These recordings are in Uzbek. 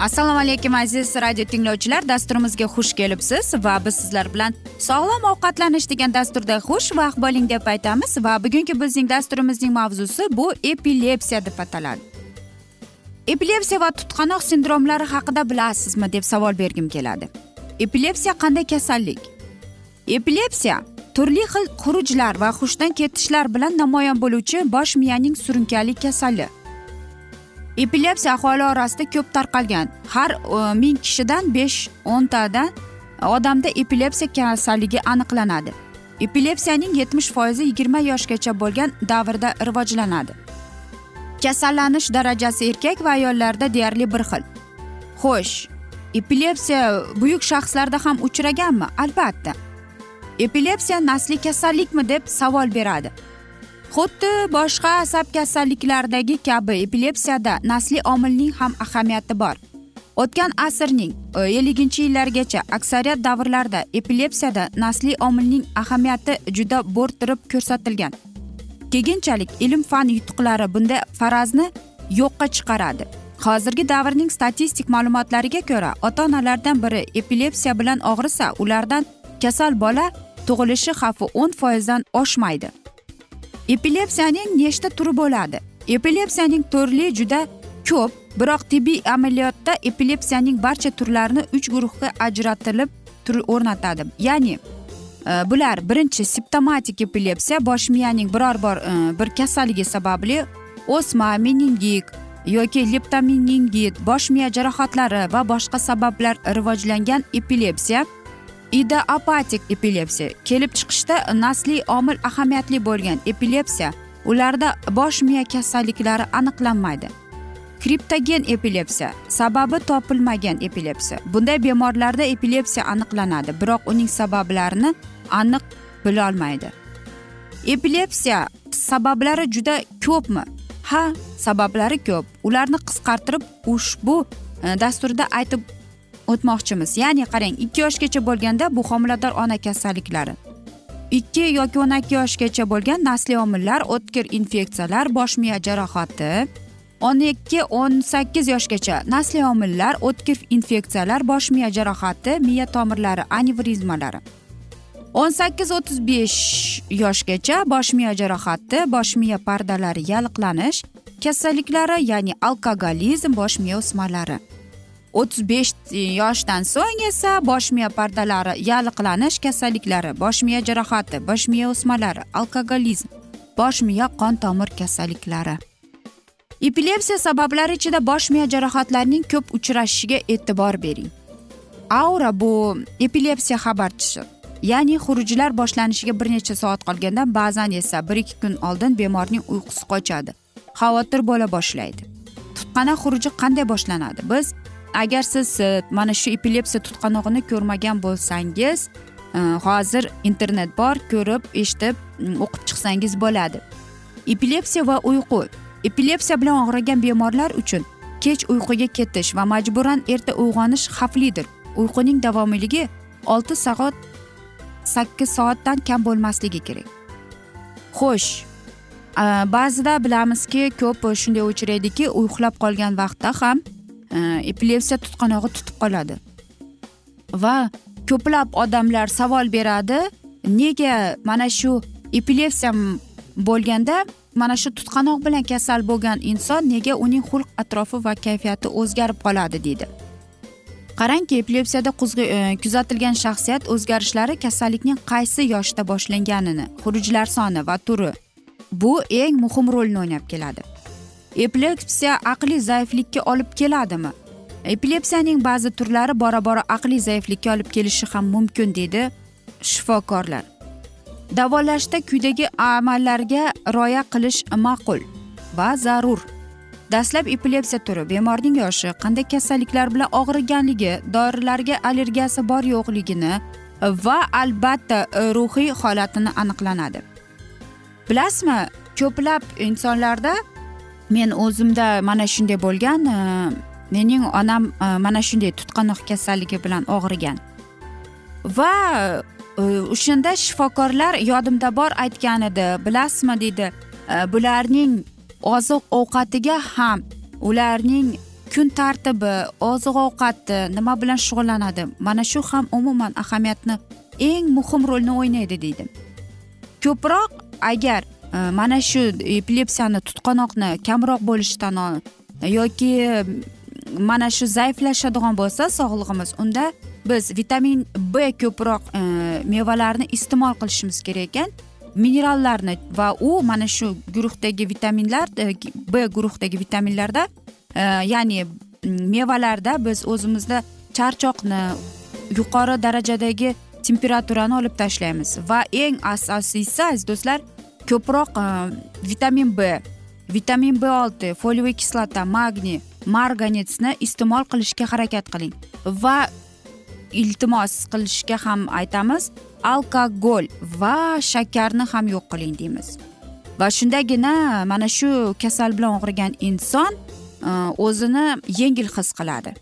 assalomu alaykum aziz radio tinglovchilar. Dasturimizga xush kelibsiz va biz sizlar bilan sog'lom ovqatlanish degan dasturda xushvaqt bo'ling deb aytamiz. Va bugungi bizning dasturimizning mavzusi bu epilepsiya deb ataladi. Epilepsiya va tutqanoq sindromlari haqida bilasizmi deb savol bergim keladi. Epilepsiya qanday kasallik? Epilepsiya turli xil xurujlar va hushdan ketishlar bilan namoyon bo'luvchi bosh miyaning surunkali kasali. Epilepsiya aholi orasida ko'p tarqalgan. Har e, ming kishidan besh o'ntadan odamda epilepsiya kasalligi aniqlanadi. Epilepsiyaning yetmish foizi yigirma yoshgacha bo'lgan davrda rivojlanadi. Kasallanish darajasi erkak va ayollarda deyarli bir xil. Xo'sh epilepsiya buyuk shaxslarda ham uchraganmi? Albatta. Epilepsiya nasliy kasallikmi deb savol beradi. Xuddi boshqa asab kasalliklaridagi kabi epilepsiyada nasliy omilning ham ahamiyati bor. O'tgan asrning e, elliginchi yillargacha aksariyat davrlarda epilepsiyada nasliy omilning ahamiyati juda bo'rttirib ko'rsatilgan. Keyinchalik ilm fan yutuqlari bunday farazni yo'qqa chiqaradi. Hozirgi davrning statistik ma'lumotlariga ko'ra ota onalardan biri epilepsiya bilan og'risa ulardan kasal bola tug'ilishi xavfi o'n foizdan oshmaydi. Epilepsiyaning nechta turi bo'ladi? Epilepsiyaning turli juda ko'p biroq tibbiy amaliyotda epilepsiyaning barcha turlarini uch guruhga ajratilib tur o'rnatadi. Ya'ni e, bular birinchi simptomatik epilepsiya bosh miyaning biror bor e, bir kasalligi sababli o'sma meningit yoki leptomeningit bosh miya jarohatlari va boshqa sabablar rivojlangan epilepsiya idoapatik epilepsiya. Kelib chiqishda nasliy omil ahamiyatli bo'lgan epilepsiya ularda bosh miya kasalliklari aniqlanmaydi. Kriptogen epilepsiya sababi topilmagan epilepsiya. Bunday bemorlarda epilepsiya aniqlanadi biroq uning sabablarini aniq bilolmaydi epilepsiya sabablari juda ko'pmi? Ha sabablari ko'p. Ularni qisqartirib ushbu e, dasturda aytib o'tmoqchimiz. Ya'ni qarang ikki yoshgacha bo'lganda bu homilador ona kasalliklari. Ikki yoki o'n ikki yoshgacha bo'lgan nasliy omillar o'tkir infeksiyalar bosh miya jarohati. o'n ikki o'n sakkiz yoshgacha nasliy omillar o'tkir infeksiyalar bosh miya jarohati miya tomirlari anevrizmalari. o'n sakkiz o'ttiz besh yoshgacha bosh miya jarohati bosh miya pardalari yalliqlanish kasalliklari ya'ni alkogolizm bosh miya o'smalari. O'ttiz besh yoshdan so'ng esa bosh miya pardalari yalliqlanish kasalliklari bosh miya jarohati bosh miya o'smalari alkogolizm bosh miya qon tomir kasalliklari. Epilepsiya sabablari ichida bosh miya jarohatlarining ko'p uchrashishiga e'tibor bering. Aura bu epilepsiya xabarchisi ya'ni xurujlar boshlanishiga bir necha soat qolganda ba'zan esa bir ikki kun oldin bemorning uyqusi qochadi xavotir bo'la boshlaydi. Tutqana xuruji qanday boshlanadi? Biz agar siz e, mana shu epilepsiya tutqanog'ini ko'rmagan bo'lsangiz e, hozir internet bor ko'rib eshitib o'qib chiqsangiz bo'ladi. Epilepsiya va uyqu. Epilepsiya bilan og'rigan bemorlar uchun kech uyquga ketish va majburan erta uyg'onish xavflidir. Uyquning davomiyligi olti soat sakkiz soatdan kam bo'lmasligi kerak. Xo'sh e, ba'zida bilamizki ko'p shunday uchraydiki uxlab qolgan vaqtda ham epilepsiya tutqanog'i tutib qoladi va ko'plab odamlar savol beradi nega mana shu epilepsiya bo'lganda mana shu tutqanoq bilan kasal bo'lgan inson nega uning xulq atrofi va kayfiyati o'zgarib qoladi? deydi qarangki epilepsiyada e, kuzatilgan shaxsiyat o'zgarishlari kasallikning qaysi yoshda boshlanganini xurujlar soni va turi. Bu eng muhim rolni o'ynab keladi epilepsiya aqliy zaiflikka olib keladimi? Epilepsiyaning ba'zi turlari bora bora aqliy zaiflikka olib kelishi ham mumkin deydi shifokorlar. Davolashda quyidagi amallarga rioya qilish ma'qul va zarur. Dastlab epilepsiya turi bemorning yoshi qanday kasalliklar bilan og'riganligi dorilarga allergiyasi bor yo'qligini va albatta ruhiy holatini aniqlanadi. Bilasizmi ko'plab insonlarda men o'zimda mana shunday bo'lgan e, mening onam e, mana shunday tutqanoq kasalligi bilan og'rigan. Va e, o'shanda shifokorlar yodimda bor aytgan edi bilasizmi? deydi bularning oziq ovqatiga ham ularning kun tartibi oziq ovqati nima bilan shug'ullanadi? Mana shu ham umuman ahamiyatni eng muhim rolni o'ynaydi deydi. Ko'proq agar Э, mana shu epilepsiyani tutqanoqni kamroq bo'lishidan yoki mm, mana shu zaiflashadigan bo'lsa sog'lig'imiz unda biz vitamin b ko'proq e, mevalarni iste'mol qilishimiz kerak ekan. Minerallarni va u mana shu guruhdagi vitaminlar e, b guruhdagi vitaminlarda e, ya'ni mm, mevalarda biz o'zimizda charchoqni yuqori darajadagi temperaturani olib tashlaymiz. Va eng asosiysi aziz do'stlar ko'proq e, vitamin b vitamin b olti foliyaviy kislota magniy marganetsni iste'mol qilishga harakat qiling va iltimos qilishga ham aytamiz alkogol va shakarni ham yo'q qiling deymiz. Va shundagina mana shu kasal bilan og'rigan inson e, o'zini yengil his qiladi.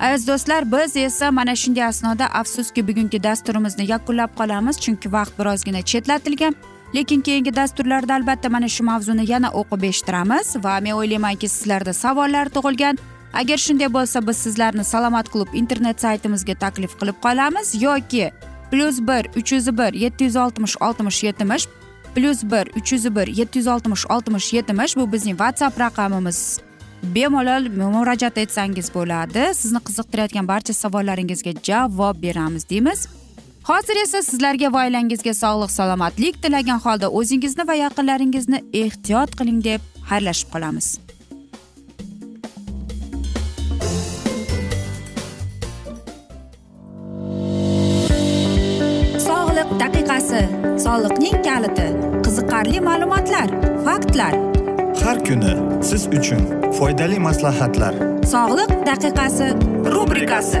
Aziz do'stlar biz esa mana shunday asnoda afsuski bugungi dasturimizni yakunlab qolamiz chunki vaqt birozgina chetlatilgan. Lekin keyingi dasturlarda albatta mana shu mavzuni yana o'qib eshittiramiz va men o'ylaymanki sizlarda savollar tug'ilgan. Agar shunday bo'lsa biz sizlarni salomat klub internet saytimizga taklif qilib qolamiz yoki plyus bir uch yuz bir yetti yuz oltmish oltmish yetmish plyus bir uch yuz bir yetti yuz oltmish oltmish yetmish bu bizning whatsapp raqamimiz. Bemalol murojaat etsangiz bo'ladi. Sizni qiziqtirayotgan barcha savollaringizga javob beramiz deymiz. Hozir esa sizlarga va oilangizga sog'lik salomatlik tilagan holda o'zingizni va yaqinlaringizni ehtiyot qiling deb xayrlashib qolamiz. Daqiqasi soliqning kaliti qiziqarli ma'lumotlar faktlar. Har kuni siz uchun foydali maslahatlar. Sog'liq daqiqasi rubrikasi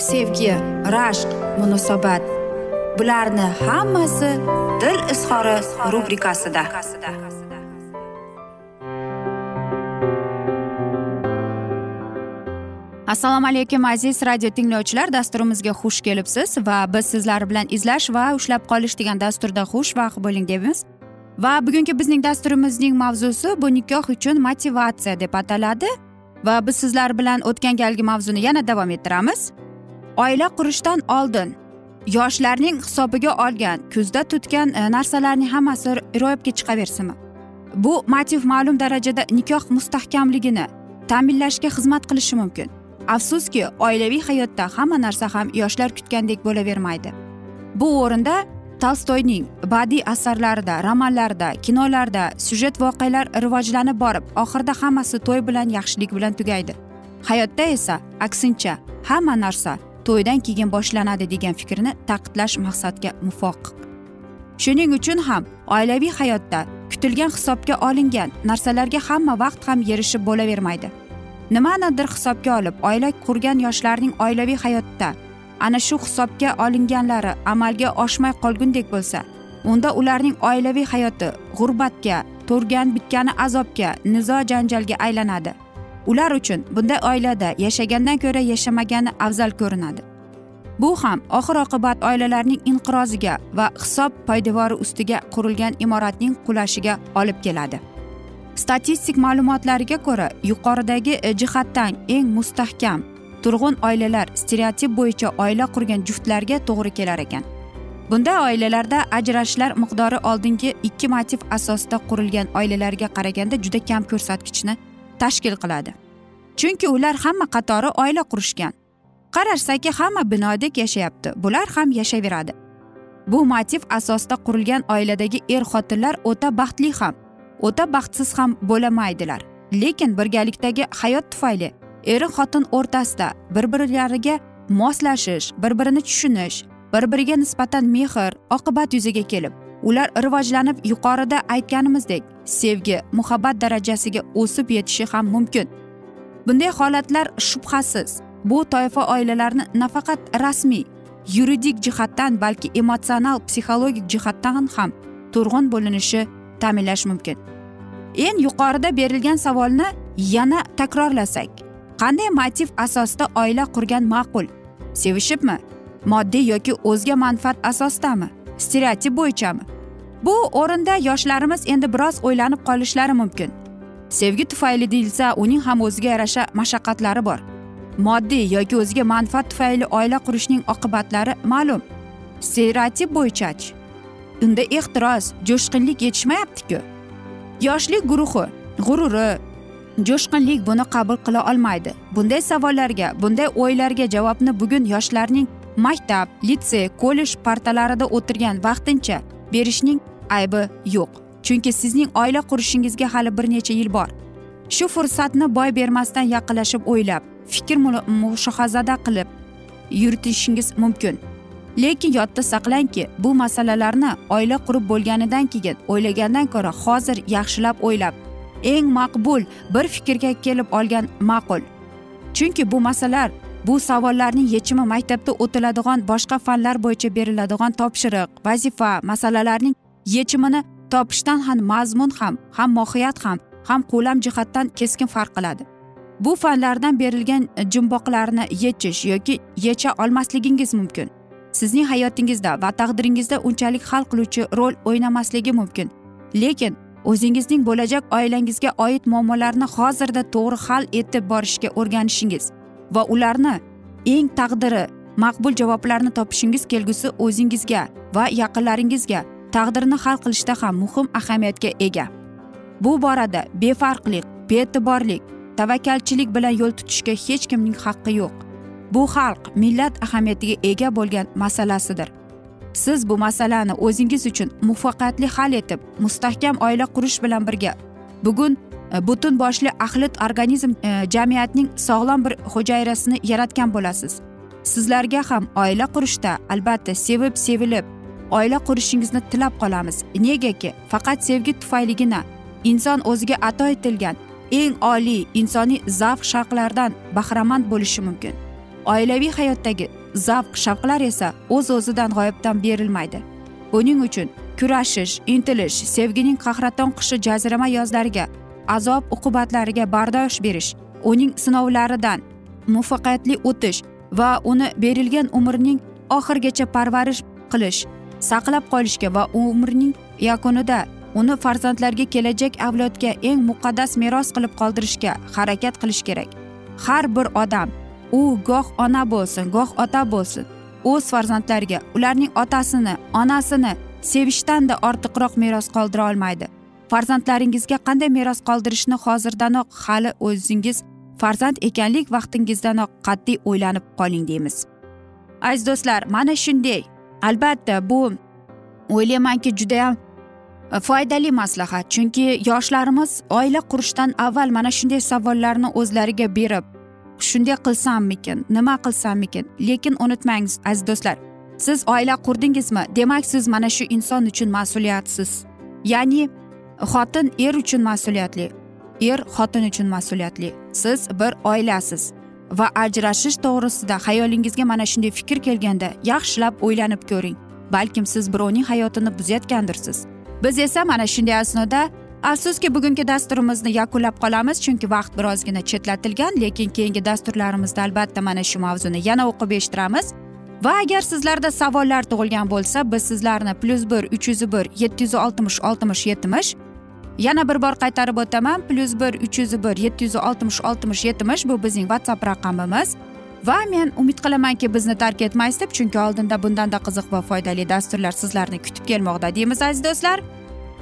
sevgi rashq munosabat. Bularni hammasi dil izhori rubrikasida. Assalomu alaykum aziz radio tinglovchilar. Dasturimizga xush kelibsiz va biz sizlar bilan izlash va ushlab qolish degan dasturda xushvaqt bo'ling deymiz va bugungi bizning dasturimizning mavzusi bu nikoh uchun motivatsiya deb ataladi. Va biz sizlar bilan o'tgan galgi mavzuni yana davom ettiramiz. Oila qurishdan oldin yoshlarning hisobiga olgan kuzda tutgan e, narsalarning hammasi ro'yobga chiqaversinmi? Bu motiv ma'lum darajada nikoh mustahkamligini ta'minlashga xizmat qilishi mumkin. Afsuski oilaviy hayotda hamma narsa ham yoshlar kutgandek bo'lavermaydi. Bu o'rinda tolstoyning badiiy asarlarida romanlarda kinolarda syujet voqealar rivojlanib borib oxirida hammasi to'y bilan yaxshilik bilan tugaydi. Hayotda esa aksincha hamma narsa to'ydan keyin boshlanadi degan fikrni ta'kidlash maqsadga muvofiq. Shuning uchun ham oilaviy hayotda kutilgan hisobga olingan narsalarga hamma vaqt ham erishib bo'lavermaydi. Nimanidir hisobga olib oila qurgan yoshlarning oilaviy hayotda ana shu hisobga olinganlari amalga oshmay qolgundek bo'lsa unda ularning oilaviy hayoti g'urbatga to'rgan bitgani azobga nizo janjalga aylanadi. Ular uchun bunday oilada yashagandan ko'ra yashamagani afzal ko'rinadi. Bu ham oxir oqibat oilalarning inqiroziga va hisob poydevori ustiga qurilgan imoratning qulashiga olib keladi. Statistik ma'lumotlarga ko'ra yuqoridagi e, jihatdan eng mustahkam turg'un oilalar stereotip bo'yicha oila qurgan juftlarga to'g'ri kelar ekan. Bunday oilalarda ajrashishlar miqdori oldingi ikki motiv asosida qurilgan oilalarga qaraganda juda kam ko'rsatkichni tashkil qiladi. Chunki ular hamma qatori oila qurishgan. Qarashsaki hamma binodek yashayapti. Bular ham yashayveradi bu motiv asosida qurilgan oiladagi er xotinlar o'ta baxtli ham o'ta baxtsiz ham bo'lamaydilar lekin birgalikdagi hayot tufayli er xotin o'rtasida bir birlariga moslashish bir birini tushunish bir biriga nisbatan mehr oqibat yuzaga kelib ular rivojlanib yuqorida aytganimizdek sevgi muhabbat darajasiga o'sib yetishi ham mumkin. Bunday holatlar shubhasiz. Bu toifa oilalarni nafaqat rasmiy yuridik jihatdan balki emotsional psixologik jihatdan ham turg'un bo'linishi ta'minlash mumkin. Eng yuqorida berilgan savolni yana takrorlasak. Qanday motiv asosida oila qurgan ma'qul? Sevishibmi? Moddiy yoki o'zga manfaat asosidami stereotip bo'yichami? Bu o'rinda yoshlarimiz endi biroz o'ylanib qolishlari mumkin. Sevgi tufayli deyilsa uning ham o'ziga yarasha mashaqqatlari bor. Moddiy yoki o'ziga manfaat tufayli oila qurishning oqibatlari ma'lum. Stereotip bo'yichachi unda ehtiros jo'shqinlik yetishmayaptiku. Yoshlik guruhi g'ururi jo'shqinlik buni qabul qila olmaydi. Bunday savollarga bunday o'ylarga javobni bugun yoshlarning maktab litsey kollej partalarida o'tirgan vaqtincha berishning aybi yo'q. Chunki sizning oila qurishingizga hali bir necha yil bor. Shu fursatni boy bermasdan yaqinlashib o'ylab fikr mushohazada qilib yuritishingiz mumkin. Lekin yodda saqlangki bu masalalarni oila qurib bo'lganidan keyin o'ylagandan ko'ra hozir yaxshilab o'ylab. Eng maqbul bir fikrga kelib olgan ma'qul. Chunki bu masalalar bu savollarning yechimi maktabda o'tiladigan boshqa fanlar bo'yicha beriladigan topshiriq vazifa masalalarning yechimini topishdan ham mazmun ham ham mohiyat ham ham ko'lam jihatdan keskin farq qiladi. Bu fanlardan berilgan jumboqlarni yechish yoki yecha olmasligingiz mumkin. Sizning hayotingizda va taqdiringizda unchalik hal qiluvchi rol o'ynamasligi mumkin. Lekin o'zingizning bo'lajak oilangizga oid muammolarni hozirda to'g'ri hal etib borishga o'rganishingiz. Va ularni eng taqdiri maqbul javoblarni topishingiz kelgusi o'zingizga va yaqinlaringizga taqdirni hal qilishda ham muhim ahamiyatga ega. Bu borada befarqlik bee'tiborlik tavakkalchilik bilan yo'l tutishga hech kimning haqqi yo'q. Bu xalq millat ahamiyatiga ega bo'lgan masalasidir. Siz bu masalani o'zingiz uchun muvaffaqiyatli hal etib mustahkam oila qurish bilan birga bugun Э, butun boshli axlit organizm э, jamiyatning sog'lom bir hujayrasini yaratgan bo'lasiz. Sizlarga ham oila qurishda albatta sevib sevilib oila qurishingizni tilab qolamiz. Negaki faqat sevgi tufayligina inson o'ziga ato etilgan eng oliy insoniy zavq shavqlardan bahramand bo'lishi mumkin. Oilaviy hayotdagi zavq shavqlar esa o'z o'zidan g'oyibdan berilmaydi. Buning uchun kurashish intilish sevgining qahraton qishi jazirama yozlariga azob uqubatlariga bardosh berish uning sinovlaridan muvaffaqiyatli o'tish va uni berilgan umrning oxirigacha parvarish qilish saqlab qolishga va umrning yakunida uni farzandlarga kelajak avlodga eng muqaddas meros qilib qoldirishga harakat qilish kerak. Har bir odam u goh ona bo'lsin goh ota bo'lsin o'z farzandlariga ularning otasini onasini sevishdan-da ortiqroq meros qoldira olmaydi. Farzandlaringizga qanday meros qoldirishni hozirdanoq hali o'zingiz farzand ekanlik vaqtingizdanoq qat'iy o'ylanib qoling deymiz. Aziz do'stlar mana shunday. Albatta bu o'ylaymanki judayam e, foydali maslahat. Chunki yoshlarimiz oila qurishdan avval mana shunday savollarni o'zlariga berib shunday qilsammikin nima qilsammikin? Lekin unutmangiz aziz do'stlar siz oila qurdingizmi? Demak siz mana shu inson uchun mas'uliyatsiz. Ya'ni xotin er uchun mas'uliyatli er xotin uchun mas'uliyatli. Siz bir oilasiz va ajrashish to'g'risida xayolingizga mana shunday fikr kelganda yaxshilab o'ylanib ko'ring. Balkim siz birovning hayotini buzayotgandirsiz. Biz esa mana shunday asnoda afsuski bugungi dasturimizni yakunlab qolamiz chunki vaqt birozgina chetlatilgan lekin keyingi dasturlarimizda albatta mana shu mavzuni yana o'qib eshittiramiz. Va agar sizlarda savollar tug'ilgan bo'lsa biz sizlarni plyus bir uch yuz bir yetti yuz oltmish oltmish yetmish yana bir bor qaytarib o'taman. Plyus bir uch yuz bir yetti yuz oltmish oltmish yetmish bu bizning whatsapp raqamimiz. Va men umid qilamanki bizni tark etmaysiz deb chunki oldinda bundanda qiziq va foydali dasturlar sizlarni kutib kelmoqda deymiz aziz do'stlar.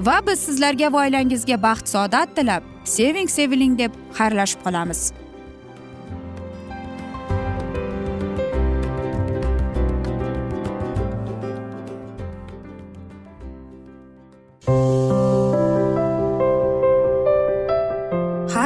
Va biz sizlarga va oilangizga baxt saodat tilab seving seviling deb xayrlashib qolamiz.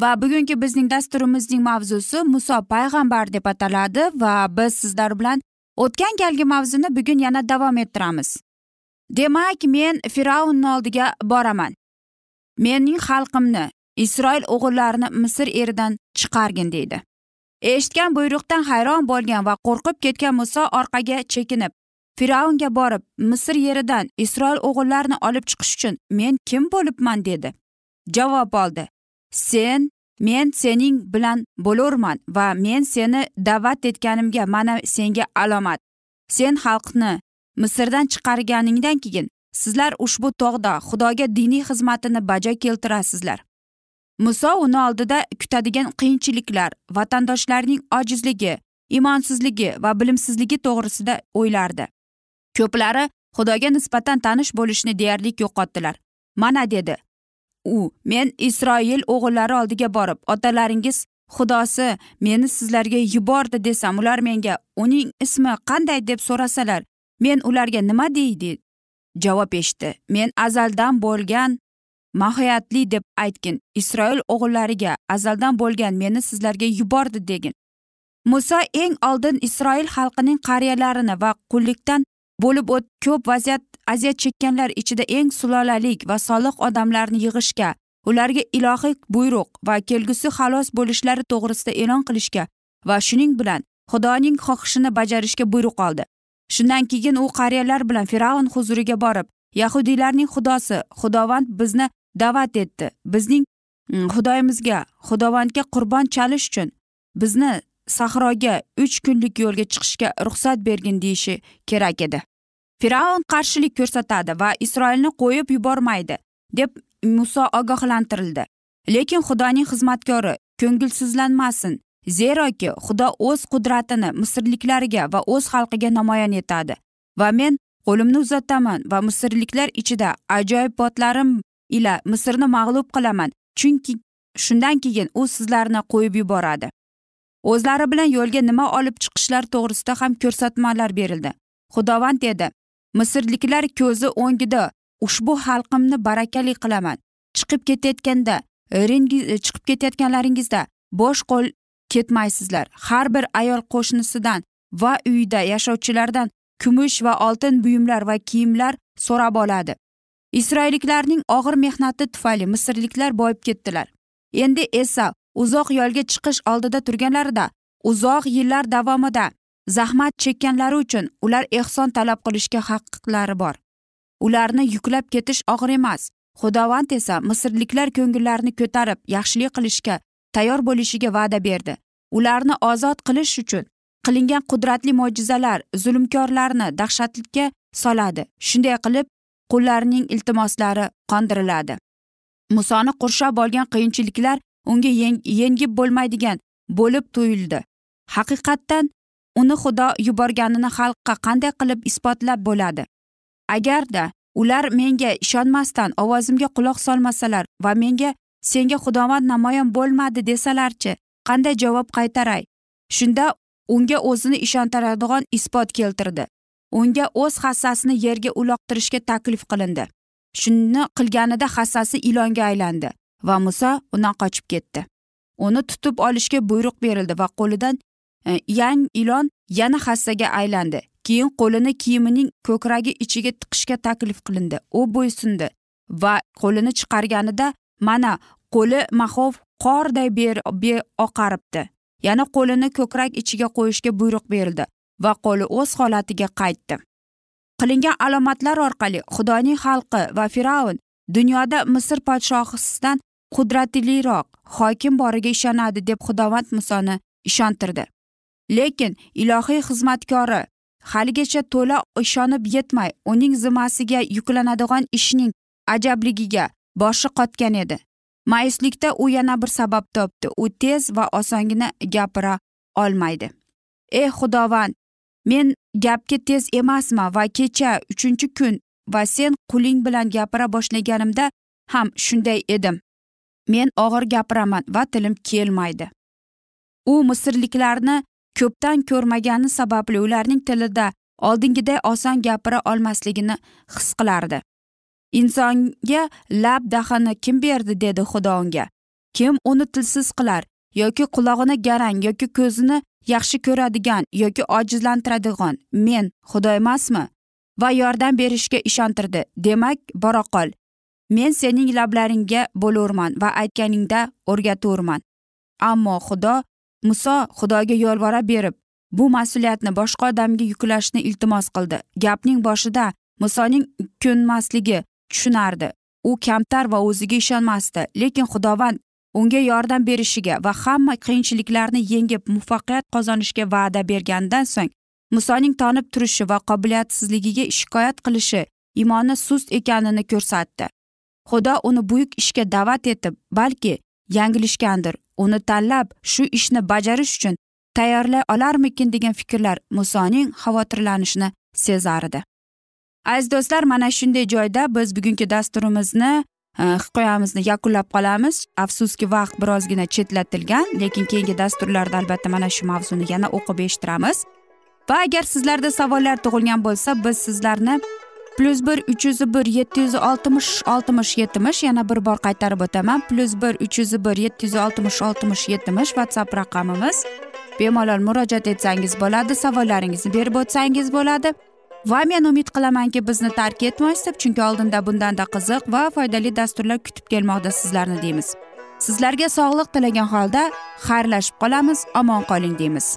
Va bugungi bizning dasturimizning mavzusi muso payg'ambar deb ataladi va biz sizlar bilan o'tgan galgi mavzuni bugun yana davom ettiramiz. Demak men fir'avnni oldiga boraman. Mening xalqimni isroil o'g'illarini misr eridan chiqargin deydi. Eshitgan buyruqdan hayron bo'lgan va qo'rqib ketgan muso orqaga chekinib fir'avnga borib misr yeridan isroil o'g'illarini olib chiqish uchun men kim bo'libman dedi. Javob oldi. Sen men sening bilan bo'lurman va men seni da'vat etganimga mana senga alomat. Sen xalqni misrdan chiqarganingdan keyin sizlar ushbu tog'da xudoga diniy xizmatini bajo keltirasizlar. Muso uni oldida kutadigan qiyinchiliklar vatandoshlarning ojizligi imonsizligi va bilimsizligi to'g'risida o'ylardi. Ko'plari xudoga nisbatan tanish bo'lishni deyarli yo'qotdilar. Mana dedi u men isroil o'g'illari oldiga borib otalaringiz xudosi meni sizlarga yubordi desam ular menga uning ismi qanday? deb so'rasalar men ularga nima deydi? javob eshitdi men azaldan bo'lgan mohiyatli deb aytgin isroil o'g'illariga azaldan bo'lgan meni sizlarga yubordi degin. Muso eng oldin isroil xalqining qariyalarini va qullikdan bo'lib o't ko'p vaziyat aziyat chekkanlar ichida eng sulolalik va solih odamlarni yig'ishga ularga ilohiy buyruq va kelgusi xalos bo'lishlari to'g'risida e'lon qilishga va shuning bilan xudoning xohishini bajarishga buyruq oldi. Shundan keyin u qariyalar bilan fir'avn huzuriga borib yahudiylarning xudosi xudovand bizni da'vat etdi. Bizning mm, xudoyimizga xudovandga qurbon chalish uchun bizni sahroga uch kunlik yo'lga chiqishga ruxsat bergin deyishi kerak edi. Fir'avn qarshilik ko'rsatadi va isroilni qo'yib yubormaydi deb muso ogohlantirildi. Lekin xudoning xizmatkori ko'ngilsizlanmasin zeroki xudo o'z qudratini misrliklarga va o'z xalqiga namoyon etadi. Va men qo'limni uzataman va misrliklar ichida ajoyibotlarim ila misrni mag'lub qilaman chunki shundan keyin u sizlarni qo'yib yuboradi. O'zlari bilan yo'lga nima olib chiqishlari to'g'risida ham ko'rsatmalar berildi. Xudovand dedi misrliklar ko'zi o'ngida ushbu xalqimni barakali qilaman. Chiqib ketayotganda e, chiqib ketayotganlaringizda bo'sh qo'l ketmaysizlar. Har bir ayol qo'shnisidan va uyda yashovchilardan kumush va oltin buyumlar va kiyimlar so'rab oladi. Isroilliklarning og'ir mehnati tufayli misrliklar boyib ketdilar. Endi esa uzoq yo'lga chiqish oldida turganlarida uzoq yillar davomida zahmat chekkanlari uchun ular ehson talab qilishga haqlari bor. Ularni yuklab ketish og'ir emas. Xudovand esa misrliklar ko'ngillarini ko'tarib yaxshilik qilishga tayyor bo'lishiga va'da berdi. Ularni ozod qilish uchun qilingan qudratli mo'jizalar zulmkorlarni dahshatga soladi. Shunday qilib qullarning iltimoslari qondiriladi. Musoni qurshab olgan qiyinchiliklar unga yengib bo'lmaydigan bo'lib tuyuldi. Haqiqatdan uni xudo yuborganini xalqqa qanday qilib isbotlab bo'ladi? Agarda ular menga ishonmasdan ovozimga quloq solmasalar va menga senga xudovand namoyon bo'lmadi desalarchi qanday javob qaytaray? Shunda unga o'zini ishontiradigan isbot keltirdi. Unga o'z hassasini yerga uloqtirishga taklif qilindi. Shuni qilganida hassasi ilonga aylandi va muso undan qochib ketdi. Uni tutib olishga buyruq berildi va qo'lidan Э, yang ilon yana hassaga aylandi. Keyin qo'lini kiyimining ko'kragi ichiga tiqishga taklif qilindi. U bo'ysundi va qo'lini chiqarganida mana qo'li mahov qorday oqaribdi yana qo'lini ko'krak ichiga qo'yishga buyruq berildi va qo'li o'z holatiga qaytdi. Qilingan alomatlar orqali xudoning xalqi va fir'avn dunyoda misr podshohisidan qudratliroq hokim boriga ishonadi deb xudovand musoni ishontirdi. Lekin ilohiy xizmatkori haligacha to'la ishonib yetmay uning zimmasiga yuklanadigan ishning ajabligiga boshi qotgan edi. Mayuslikda u yana bir sabab topdi. U tez va osongina gapira olmaydi. Ey xudovand men gapga tez emasman va kecha uchinchi kun va sen quling bilan gapira boshlaganimda ham shunday edim. Men og'ir gapiraman va tilim kelmaydi. U misrliklarni ko'pdan ko'rmagani sababli ularning tilida oldingiday oson gapira olmasligini his qilardi. Insonga lab dahini kim berdi dedi xudo unga. Kim uni tilsiz qilar yoki qulog'ini garang yoki ko'zini yaxshi ko'radigan yoki ojizlantiradigan men xudo emasmi? Va yordam berishga ishontirdi. Demak bora qol. Men sening lablaringga bo'lurman va aytganingda o'rgaturman ammo xudo muso xudoga yolvora berib bu mas'uliyatni boshqa odamga yuklashni iltimos qildi. Gapning boshida musoning ko'nmasligi tushunardi. U kamtar va o'ziga ishonmasdi lekin xudovand unga yordam berishiga va hamma qiyinchiliklarni yengib muvaffaqiyat qozonishga va'da berganidan so'ng musoning tonib turishi va qobiliyatsizligiga shikoyat qilishi imoni sust ekanini ko'rsatdi. Xudo uni buyuk ishga da'vat etib balki yanglishgandir uni tanlab shu ishni bajarish uchun tayyorlay olarmikin degan fikrlar musoning xavotirlanishini sezardi aziz do'stlar mana shunday joyda biz bugungi dasturimizni e, hikoyamizni yakunlab qolamiz. Afsuski vaqt birozgina chetlatilgan lekin keyingi dasturlarda albatta mana shu mavzuni yana o'qib eshittiramiz. Va agar sizlarda savollar tug'ilgan bo'lsa biz sizlarni plyus bir uch yuz bir yetti yuz oltmish oltmish yetmish yana bir bor qaytarib o'taman plyus bir uch yuz bir yetti yuz oltmish oltmish yetmish whatsapp raqamimiz bemalol murojaat etsangiz bo'ladi savollaringizni berib o'tsangiz bo'ladi va men umid qilamanki bizni tark etmaysiz deb chunki oldinda bundanda qiziq va foydali dasturlar kutib kelmoqda sizlarni deymiz sizlarga sog'liq tilagan holda xayrlashib qolamiz omon qoling deymiz